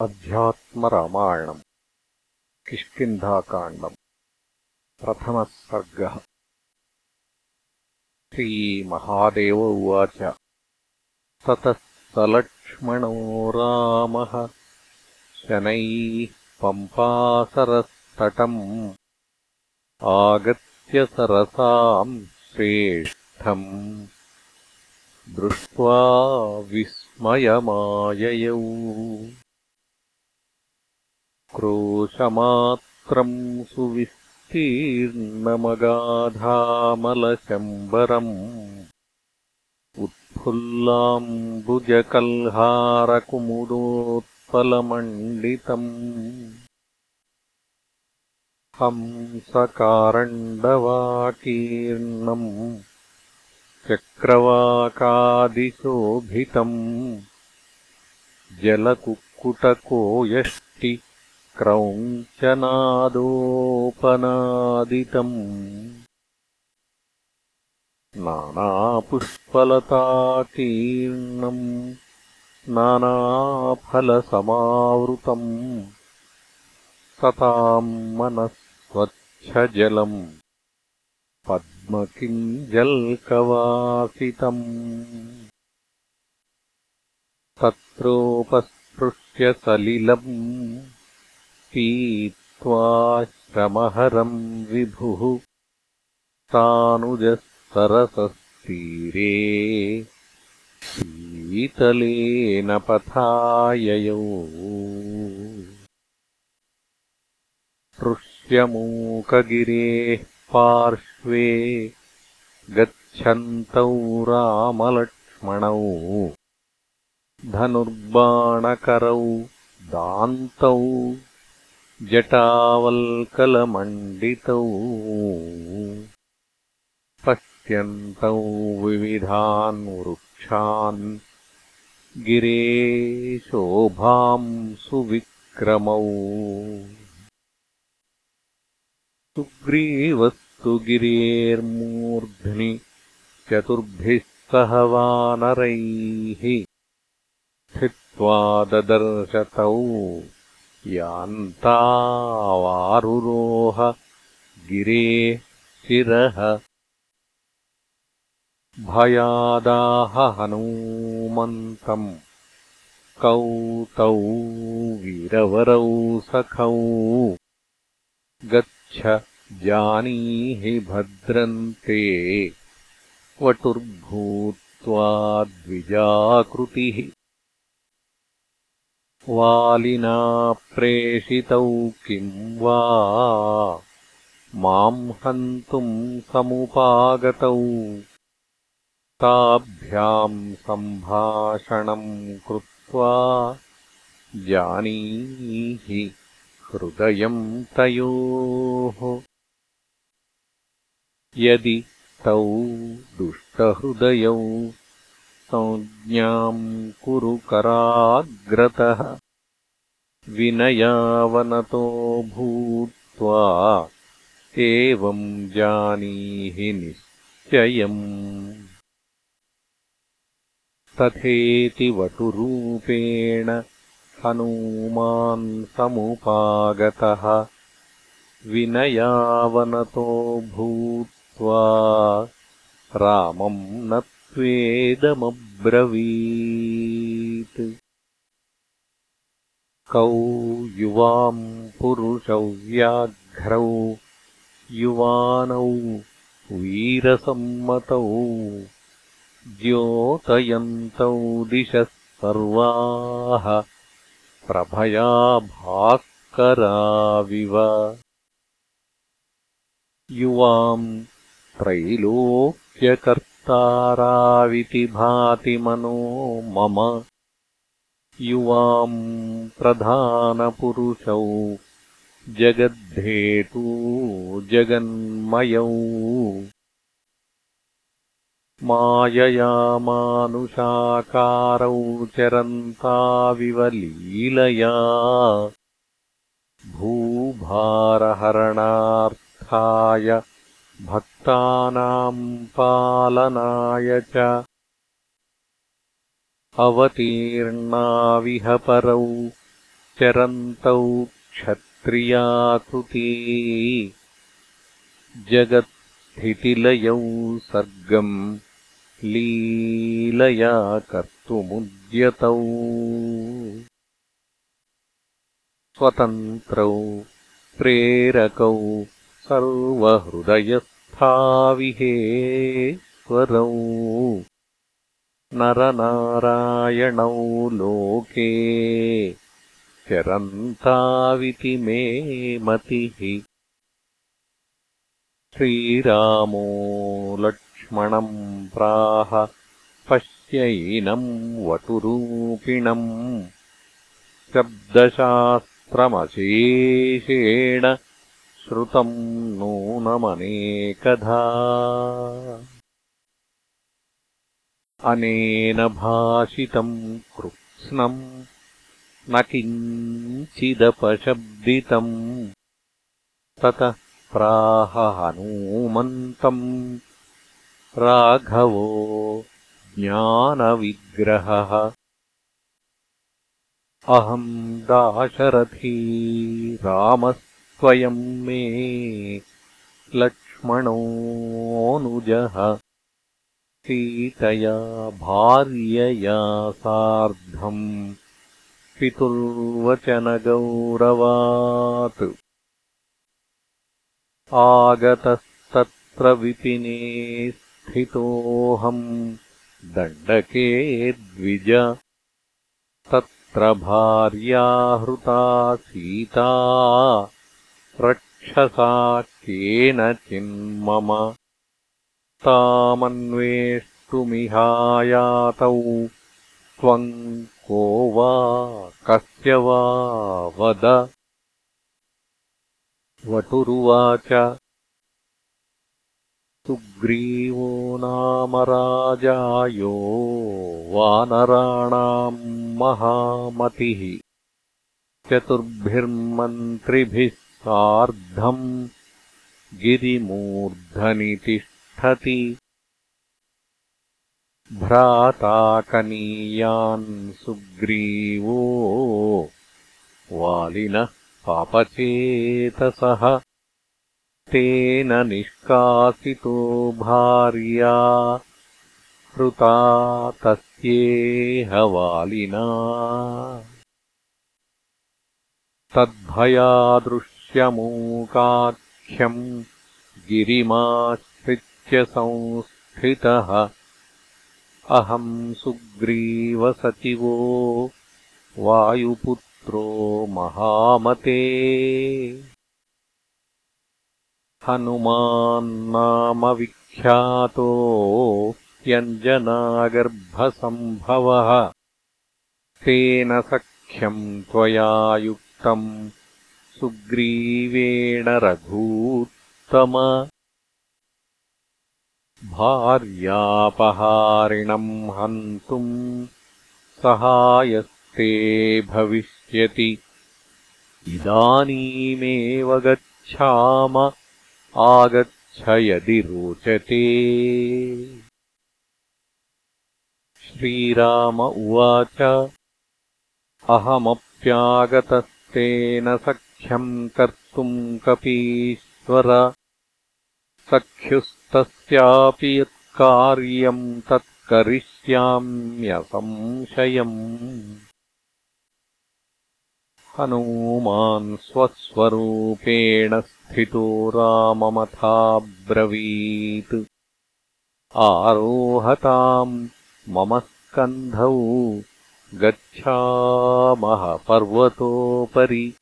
अध्यात्मरामायणम्। किष्किन्धाकाण्डम्। प्रथमः सर्गः। श्रीमहादेव उवाच। ततः सलक्ष्मणो रामः। शनैः पम्पासरस्तटम्। आगत्य सरसाम् श्रेष्ठम्। दृष्ट्वा विस्मयमाययौ क्रोशमात्रम् सुविस्तीर्णमगाधामलशम्बरम् उत्फुल्लाम्बुजकल्हारकुमुदोत्पलमण्डितम् हंसकारण्डवाकीर्णम् चक्रवाकादिशोभितम् जलकुक्कुटकोयष्टि क्रौञ्चनादोपनादितम्। नानापुष्पलताकीर्णम् नानाफलसमावृतम् सताम् मनःस्वच्छजलम् पद्मकिञ्जल्कवासितम्। तत्रोपस्पृश्य सलिलम् पीत्वा श्रमहरम् विभुः तानुजः सरसस्तीरे शीतलेन पथाययौ। ऋष्यमूकगिरेः पार्श्वे गच्छन्तौ रामलक्ष्मणौ। धनुर्बाणकरौ दान्तौ जटावल्कलमण्डितौ पश्यन्तौ विविधान् वृक्षान् गिरे शोभाम् सुविक्रमौ। सुग्रीवस्तु गिरेर्मूर्ध्नि चतुर्भिः सह वानरैः स्थित्वा ददर्शतौ यान्तावारुरोह गिरे शिरः भयादाह हनूमन्तम् कौ तौ वीरवरौ सखौ गच्छ जानीहि भद्रन्ते वटुर्भूत्वा द्विजाकृतिः वालिना प्रेषितौ किम् वा? माम् हन्तुम् समुपागतौ। ताभ्याम् सम्भाषणम् कृत्वा जानीहि हृदयम् तयोः। यदि तौ दुष्टहृदयौ संज्ञाम् कुरु कराग्रतः। विनयावनतो भूत्वा एवम् जानीहि निश्चयम्। तथेति वटुरूपेण हनूमान् समुपागतः। विनयावनतो भूत्वा रामम् न स्वेदमब्रवीत् कौ युवाम् पुरुषौ व्याघ्रौ युवानौ वीरसम्मतौ द्योतयन्तौ दिशः सर्वाः प्रभया भास्कराविव। युवाम् त्रैलोक्यकर् ताराविति भाति मनो मम युवाम् प्रधानपुरुषौ जगद्धेतू जगन्मयौ। माययामानुषाकारौ चरन्ताविव लीलया। भूभारहरणार्थाय पालनाय च अवतीर्णाविह परौ चरन्तौ क्षत्रियाकृती। जगत्स्थितिलयौ सर्गम् लीलया कर्तुमुद्यतौ। स्वतन्त्रौ प्रेरकौ सर्वहृदयस्थाविहेश्वरौ नरनारायणौ लोके चरन्ताविति मे मतिः। श्रीरामो लक्ष्मणम् प्राह पश्यैनम् वटुरूपिणम्। शब्दशास्त्रमशेषेण श्रुतम् नूनमनेकधा। अनेन भाषितम् कृत्स्नम् न किञ्चिदपशब्दितम्। ततः प्राह हनूमन्तम्। राघवो ज्ञानविग्रहः। अहम् दाशरथी रामस्त्वयम् मे लक्ष्मणोऽनुजः सीतया भार्यया सार्धम्। पितुर्वचनगौरवात्। आगतस्तत्र विपिने स्थितोऽहम्। दण्डके द्विज। तत्र भार्याहृता सीता रक्षसा केनचिन्मम तामन्वेष्टुमिहायातौ त्वम् को वा? कस्य वा? वद। वटुरुवाच। सुग्रीवो नाम राजायो वानराणाम् महामतिः। चतुर्भिर्मन्त्रिभिः सार्धम् गिरिमूर्धनि तिष्ठति भ्राताकनीयान् सुग्रीवो वालिनः पापचेतसः। तेन निष्कासितो भार्या हृता तस्येह वालिना तद्भयादृश्यमूकाख्यम् गिरिमाश्रित्य संस्थितः। अहम् सुग्रीवसचिवो वायुपुत्रो महामते। हनुमान्नाम विख्यातो व्यञ्जनागर्भसम्भवः। तेन सख्यम् त्वया युक्तम् सुग्रीवेण रघूत्तम। भार्यापहारिणम् हन्तुम् सहायस्ते भविष्यति। इदानीमेव गच्छाम आगच्छ यदि रोचते। श्रीराम उवाच अहमप्यागतस्तेन सख्यम् कर्तुम् कपीश्वर। सख्युस्तस्यापि यत्कार्यम् तत्करिष्याम्यसंशयम् हनूमान् स्वस्वरूपेण स्थितो राममथाब्रवीत्। आरोहताम् मम स्कन्धौ गच्छामः पर्वतोपरि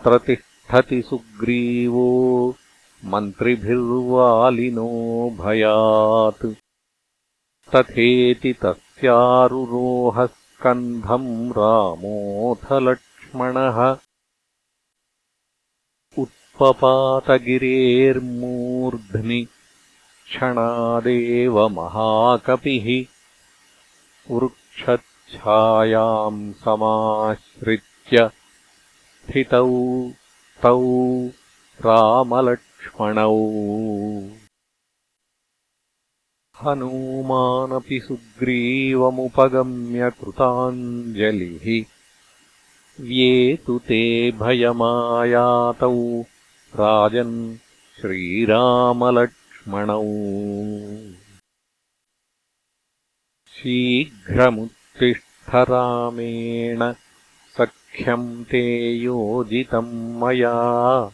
यत्र तिष्ठति सुग्रीवो मन्त्रिभिर्वालिनो भयात्। तथेति तस्यारुरोहः स्कन्धम् रामोऽथ लक्ष्मणः उत्पपातगिरेर्मूर्ध्नि क्षणादेव महाकपिः वृक्षच्छायाम् समाश्रित्य स्थितौ तौ रामलक्ष्मणौ। हनूमानपि सुग्रीवमुपगम्य कृताञ्जलिः। व्येतु ते भयमायातौ राजन् श्रीरामलक्ष्मणौ। शीघ्रमुत्तिष्ठरामेण सख्यम् ते योजितम् मया।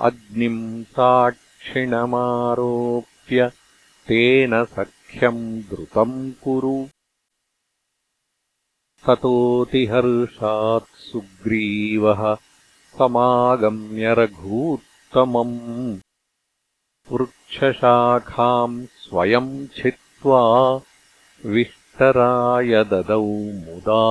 अग्निम् साक्षिणमारोप्य तेन सख्यम् द्रुतम् कुरु। ततोतिहर्षात् सुग्रीवः समागम्य रघूत्तमम्। वृक्षशाखाम् स्वयम् छित्त्वा विष्टराय ददौ मुदा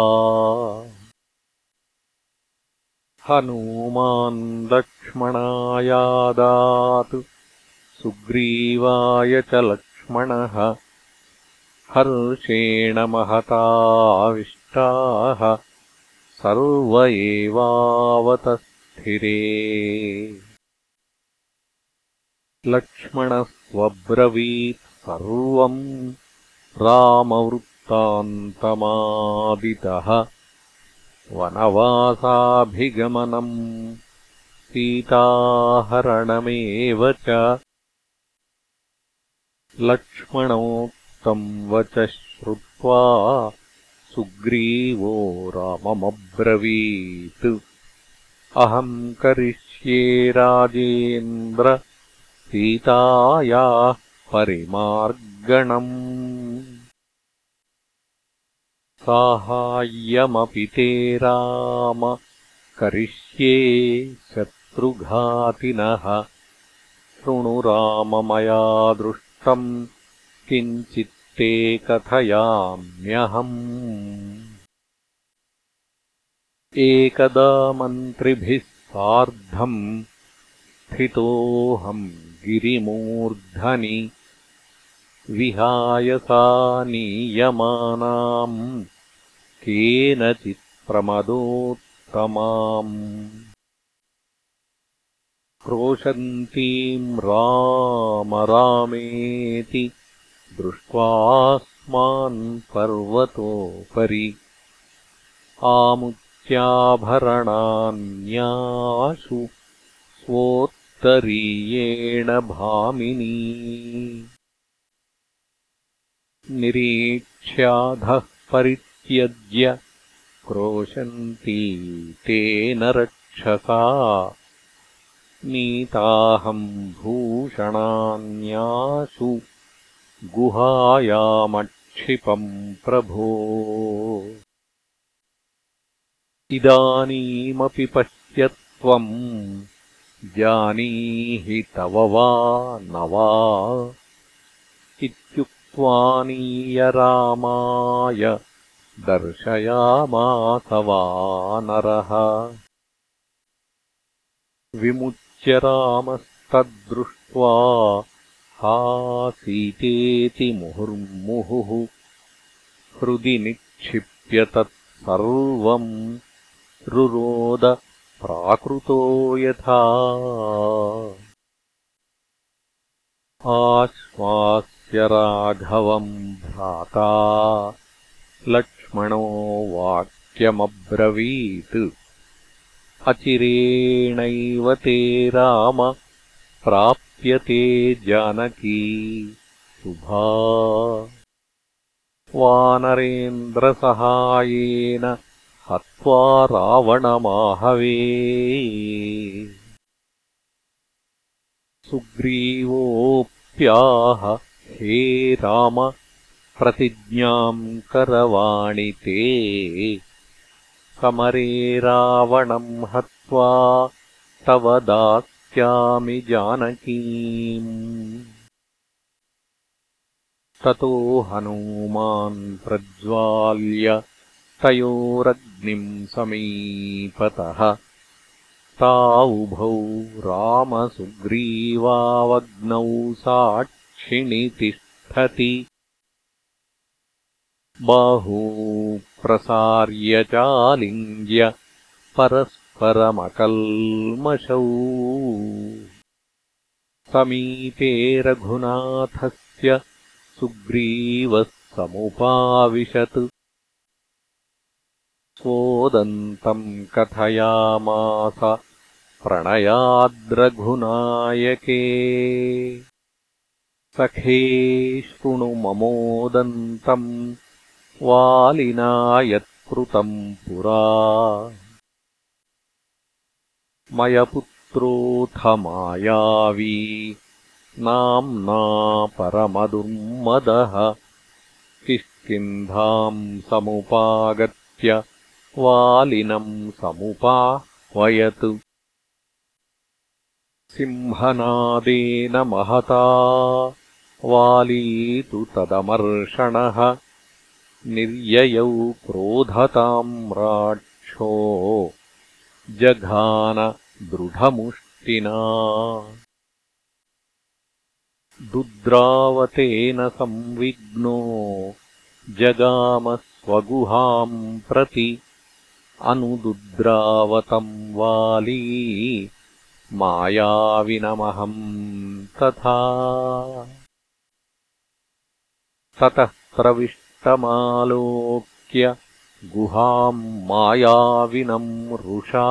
हनूमान् लक्ष्मणायादात् सुग्रीवाय च लक्ष्मणः हर्षेण महताविष्टाः सर्व एवावतस्थिरे। लक्ष्मणस्वब्रवीत् सर्वम् रामवृत्तान्तमादितः वनवासाभिगमनम्। सीताहरणमेव च। लक्ष्मणोक्तम् वच श्रुत्वा सुग्रीवो राममब्रवीत्। अहम् करिष्ये राजेन्द्र सीतायाः परिमार्गणम् साहाय्यमपि ते राम। करिष्ये शत्रुघातिनः। शृणु राममया दृष्टम् किञ्चित्ते कथयाम्यहम्। एकदा मन्त्रिभिः सार्धम् स्थितोऽहम् गिरिमूर्धनि। विहाय सा नीयमानाम् प्रमदोत्तमाम्। क्रोशन्तीम् राम रामेति दृष्ट्वास्मान् पर्वतोपरि आमुच्याभरणान्याशु स्वोत्तरीयेण भामिनी। निरीक्ष्याधः परित्यज्य क्रोशन्ती तेन रक्षसा। नीताहम् भूषणान्यासु गुहायामक्षिपम् प्रभो। इदानीमपि पश्य त्वम् जानीहि तव वा न वा। इत्युक्त्वानीयरामाय दर्शयामास वानरः विमुच्य रामस्तद्दृष्ट्वा हासीतेति मुहुर्मुहुः। हृदि निक्षिप्य तत्सर्वम् रुरोद प्राकृतो यथा। आश्वास्य राघवम् भ्राता वाक्यमब्रवीत्। अचिरेणैव ते राम प्राप्यते जानकी। शुभा। वानरेन्द्रसहायेन हत्वा रावणमाहवे। सुग्रीवोऽप्याह हे राम प्रतिज्ञाम् करवाणि ते। समरे रावणम् हत्वा तव दास्यामि जानकीम्। ततो हनूमान् प्रज्वाल्य तयोरग्निम् समीपतः तावुभौ रामसुग्रीवावग्नौ साक्षिणि तिष्ठति बाहू प्रसार्य चालिङ्ग्य परस्परमकल्मषौ। समीपे रघुनाथस्य सुग्रीवः समुपाविशत्। स्वोदन्तम् कथयामास प्रणयाद्रघुनायके। सखे शृणु ममोदन्तम् वालिना यत्कृतम् पुरा। मयपुत्रोऽथ मायावी नाम्ना परमदुर्मदः। किष्किन्धाम् समुपागत्य वालिनम् समुपाह्वयत्। सिंहनादेन महता वाली तु तदमर्षणः निर्ययौ क्रोधताम् राक्षो जघान दृढमुष्टिना। दुद्रावतेन संविघ्नो जगाम स्वगुहाम् प्रति अनुदुद्रावतम् वाली मायाविनमहम् तथा। ततः प्रविष्टमालोक्य गुहाम् मायाविनम् रुषा।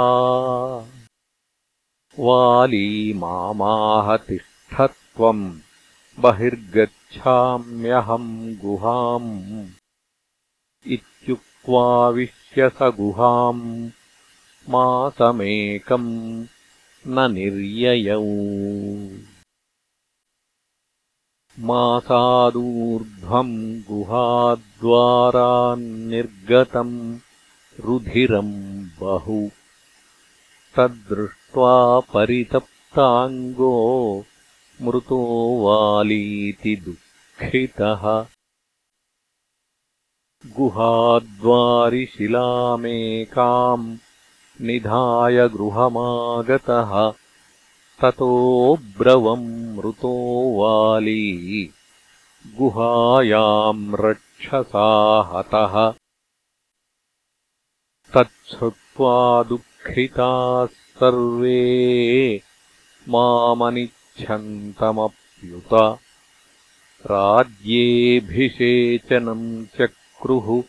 वाली मामाहतिष्ठत्वम् बहिर्गच्छाम्यहम् गुहाम्। इत्युक्त्वाविश्य स गुहाम् मासमेकम् न निर्ययौ मासादूर्ध्वम् गुहाद्वारान्निर्गतम् रुधिरम् बहु। तद्दृष्ट्वा परितप्ताङ्गो मृतो वालीति दुःखितः। गुहाद्वारिशिलामेकाम् निधाय गृहमागतः ततोऽब्रवम् मृतो वाली। गुहायाम् रक्षसा हतः। तच्छ्रुत्वा दुःखिताः सर्वे मामनिच्छन्तमप्युत। राज्येऽभिषेचनम् चक्रुः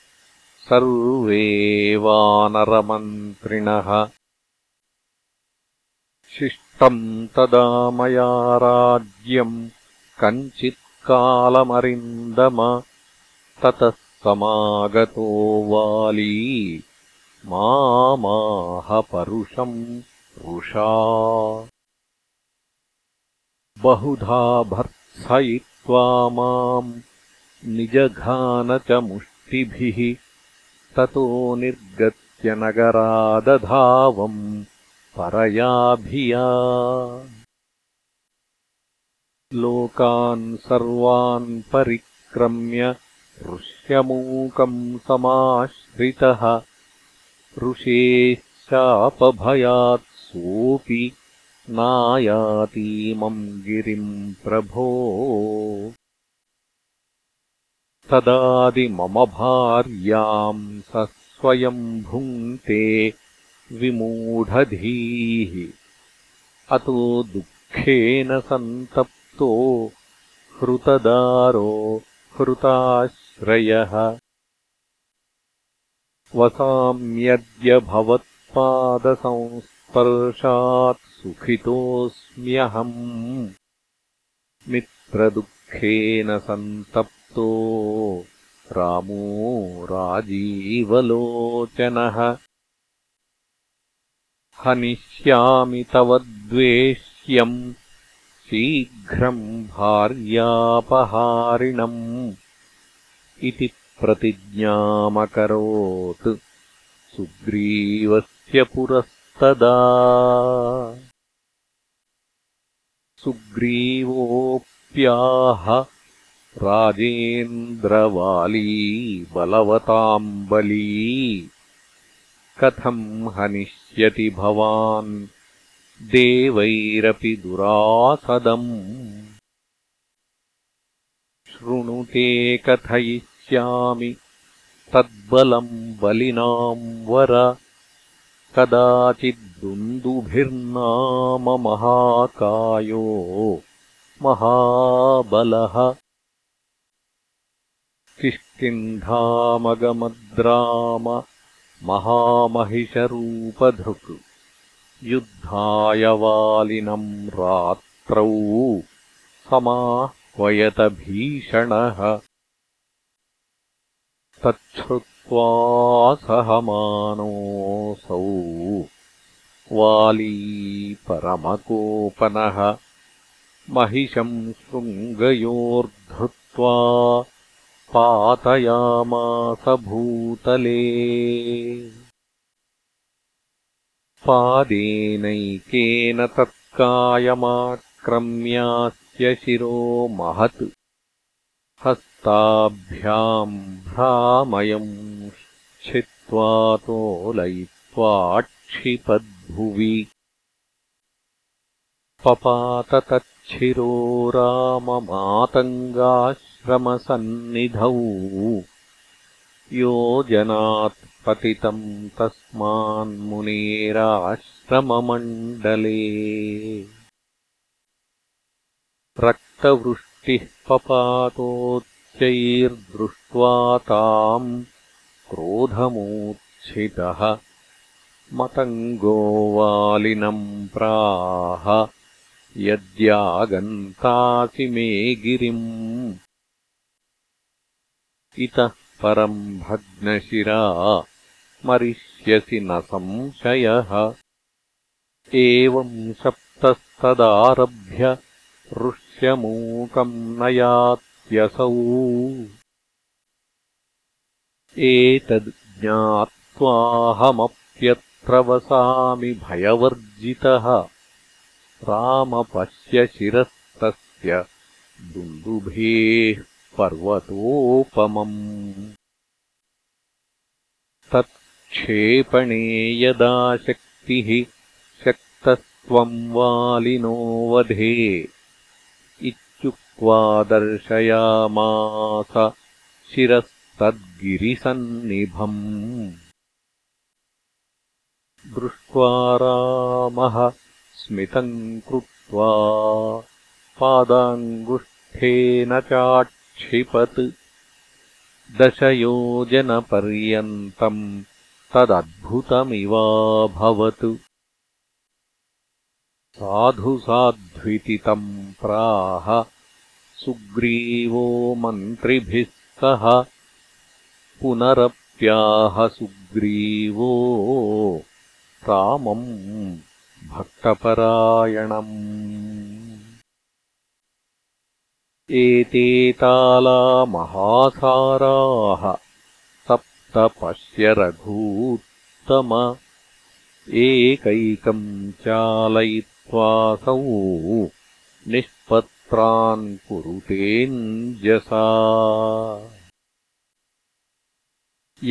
सर्वे वानरमन्त्रिणः शिष्टम् तदा मया राज्यम् कञ्चित्कालमरिन्दम। ततः समागतो वाली मामाहपरुषम् रुषा बहुधा भर्त्सयित्वा माम् निजघान च मुष्टिभिः ततो निर्गत्य नगरादधावम् परयाभिया। लोकान् सर्वान् परिक्रम्य ऋष्यमूकम् समाश्रितः। ऋषेः शापभयात् सोऽपि नायातीमम् गिरिम् प्रभो। तदादिमम भार्याम् स स्वयम् भुङ्क्ते विमूढधीः। अतो दुःखेन सन्तप्तो हृतदारो हृताश्रयः। वसाम्यद्य भवत्पादसंस्पर्शात् सुखितोऽस्म्यहम्। मित्रदुःखेन सन्तप् रामो राजीवलोचनः हनिष्यामि तव द्वेष्यम् शीघ्रम् भार्यापहारिणम् इति प्रतिज्ञामकरोत् सुग्रीवस्य पुरस्तदा। सुग्रीवोऽप्याह राजेन्द्रवाली बलवताम् बली कथम् हनिष्यति भवान् देवैरपि दुरासदम् शृणुते कथयिष्यामि तद्बलम् बलिनाम् वर कदाचिद्दुन्दुभिर्नाम महाकायो महाबलः। स्किन्धामगमद्राम महामहिषरूपधृक्। युद्धाय वालिनम् रात्रौ समाह्वयतभीषणः तच्छ्रुत्वा सहमानोऽसौ वाली परमकोपनः। महिषम् शृङ्गयोर्धृत्वा पातयामास भूतले। पादेनैकेन तत्कायमाक्रम्यास्य शिरो महत्। हस्ताभ्याम् भ्रामयम् छित्त्वा तोलयित्वाक्षिपद्भुवि पपाततच्छिरो राममातङ्गाश्रमसन्निधौ योजनात् पतितम् तस्मान्मुनेराश्रममण्डले रक्तवृष्टिः पपातोच्चैर्दृष्ट्वा ताम् क्रोधमूर्च्छितः। मतङ्गो वालिनम् प्राह। यद्यागन्तासि मे गिरिम् इतः परम् भग्नशिरा मरिष्यसि न संशयः। एवम् सप्तस्तदारभ्य ऋष्यमूकम् न यात्यसौ एतद् ज्ञात्वाहमप्यत्र वसामि भयवर्जितः। रामपश्य शिरस्तस्य दुन्दुभेः पर्वतोपमम्। तत्क्षेपणे यदा शक्तिः शक्तस्त्वम् वालिनो वधे इत्युक्त्वा दर्शयामास शिरस्तद्गिरिसन्निभम्। दृष्ट्वा रामः स्मितम् कृत्वा पादाङ्गुष्ठेन चाक्षिपत् दशयोजनपर्यन्तम् तदद्भुतमिवाभवत्। साधुसाध्विति तम् प्राह सुग्रीवो मन्त्रिभिः सह पुनरप्याह सुग्रीवो रामम् भक्तपरायणम् एते ताला महासाराः सप्त पश्य रघूत्तम एकैकम् चालयित्वासौ निष्पत्रान् कुरुतेऽञ्जसा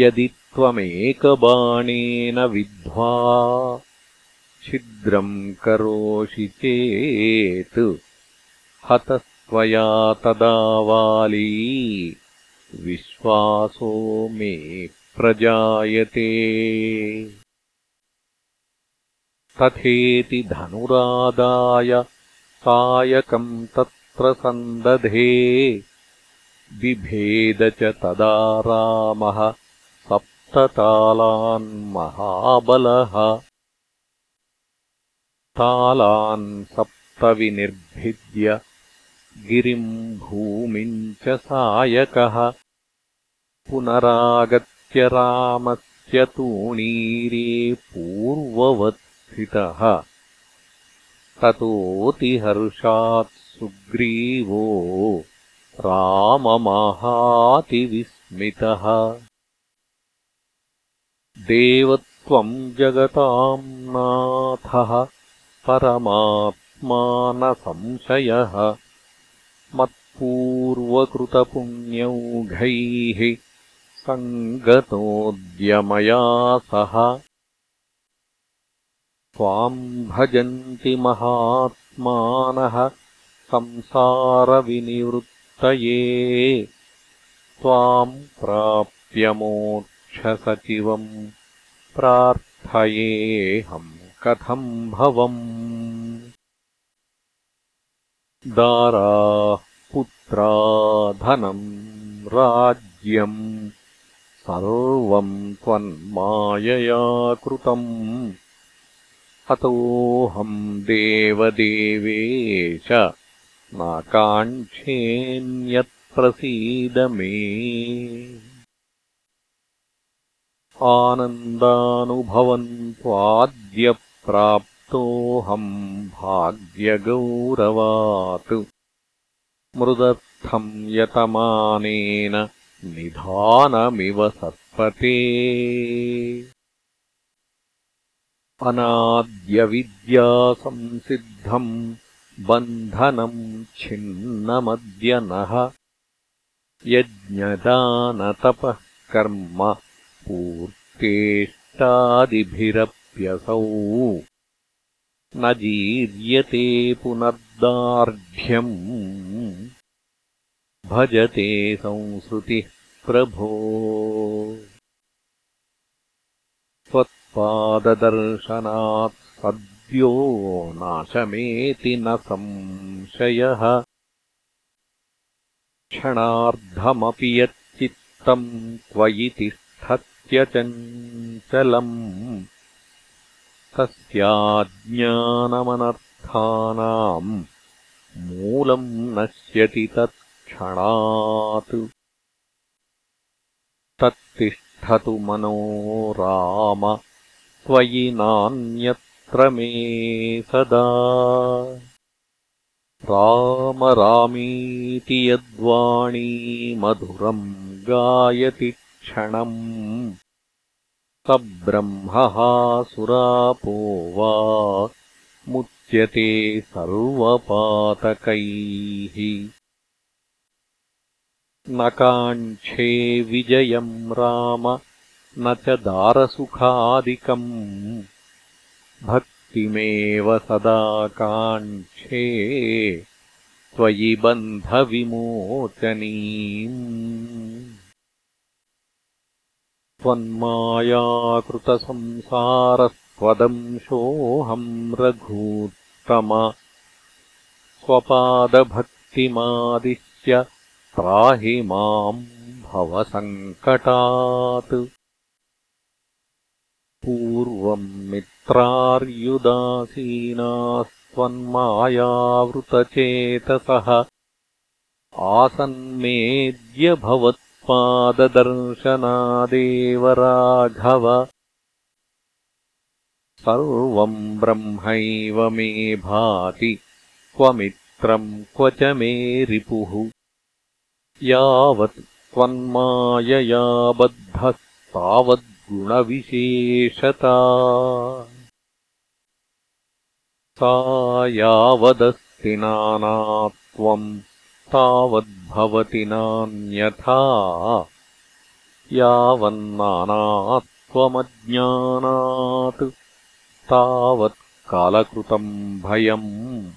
यदि त्वमेकबाणेन विद्ध्वा छिद्रम् करोषि चेत् हतस्त्वया तदा वाली विश्वासो मे प्रजायते। तथेति धनुरादाय सायकम् तत्र सन्दधे। बिभेद च तदा रामः सप्ततालान्महाबलः तालान् सप्तविनिर्भिद्य गिरिम् भूमिम् च सायकः। पुनरागत्य रामस्य तूणीरे पूर्ववत्स्थितः ततोऽतिहर्षात् सुग्रीवो राममहातिविस्मितः। देवत्वम् जगताम् नाथः परमात्मा न संशयः मत्पूर्वकृतपुण्यौघैः सङ्गतोऽद्यमया सह। त्वाम् भजन्ति महात्मानः संसारविनिवृत्तये। त्वाम् प्राप्यमोक्षसचिवम् प्रार्थयेऽहम् कथम् भवम् दाराः पुत्रा धनम् राज्यम् सर्वम् त्वन्मायया कृतम्। अतोऽहम् देवदेवेश नाकाङ्क्षेऽन्यत्प्रसीद मे। आनन्दानुभवन् त्वाद्यप्राप्तोऽहम् भाग्यगौरवात्। मृदर्थम् यतमानेन निधानमिव सर्पते अनाद्यविद्यासंसिद्धम् बन्धनम् छिन्नमद्य नः यज्ञदानतपः कर्म पूर्तेष्टादिभिरप्यसौ न जीर्यते पुनर्दार्ढ्यम्। भजते संसृतिः प्रभो। त्वत्पाददर्शनात् सद्यो नाशमेति न संशयः। क्षणार्धमपि यच्चित्तम् त्वयि तिष्ठत्यचञ्चलम् तस्याज्ञानमनर्थानाम् मूलम् नश्यति तत्क्षणात्। तत्तिष्ठतु मनो राम त्वयि नान्यत्र मे सदा। राम रामीति यद्वाणी मधुरम् गायति क्षणम् स ब्रह्मः सुरापो वा मुच्यते सर्वपातकैः। न काङ्क्षे विजयम् राम न च दारसुखादिकम्। भक्तिमेव सदा काङ्क्षे त्वयि बन्धविमोचनीम् त्वन्मायाकृतसंसारस्त्वदंशोऽहम् रघूत्तम। स्वपादभक्तिमादिश्य त्राहि माम् भवसङ्कटात्। पूर्वम् मित्रार्युदासीनास्त्वन्मायावृतचेतसः। आसन्मेद्य भवत्पाददर्शनादेव राघव सर्वम् ब्रह्मैव मे भाति क्व मित्रम् क्व च मे रिपुः। यावत् त्वन्मायया बद्धस्तावद्गुणविशेषता। सा यावदस्ति नानात्वम् तावद्भवति नान्यथा। यावन्नानात्वमज्ञानात् तावत् कालकृतम् भयम्।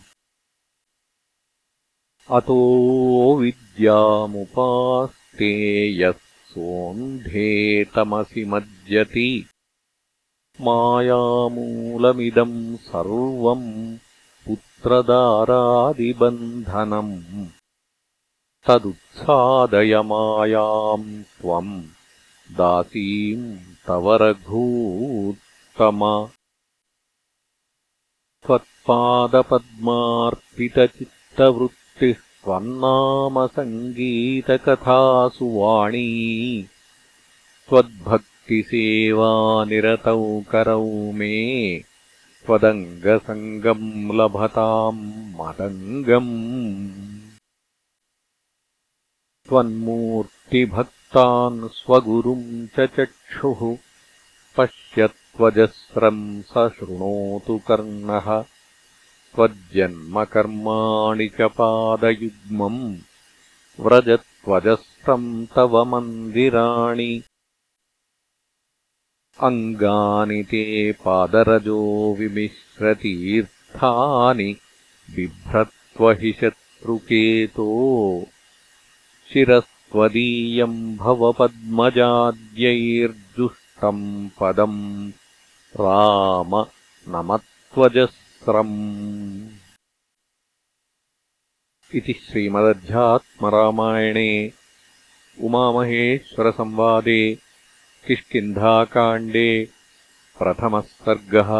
अतो विद्यामुपास्ते यः सोऽन्धेतमसि मज्जति। मायामूलमिदम् सर्वम् पुत्रदारादिबन्धनम् तदुत्सादयमायाम् त्वम् दासीम् तव रघूत्तम। त्वत्पादपद्मार्पितचित्तवृत्तिः त्वन्नामसङ्गीतकथासु वाणी। त्वद्भक्तिसेवानिरतौ करौ मे। त्वदङ्गसङ्गम् लभताम् मदङ्गम् त्वन्मूर्तिभक्तान् स्वगुरुम् च चक्षुः पश्यत्वजस्रम् स शृणोतु कर्णः त्वज्जन्मकर्माणि च पादयुग्मम् व्रजत्वजस्रम् तव मन्दिराणि अङ्गानि ते पादरजो विमिश्रतीर्थानि बिभ्रत्व हि शत्रुकेतो शिरस्त्वदीयम् भवपद्मजाद्यैर्जुष्टम् पदम् राम नमत्वजस्रम् इति श्रीमदध्यात्मरामायणे उमामहेश्वरसंवादे किष्किन्धाकाण्डे प्रथमः सर्गः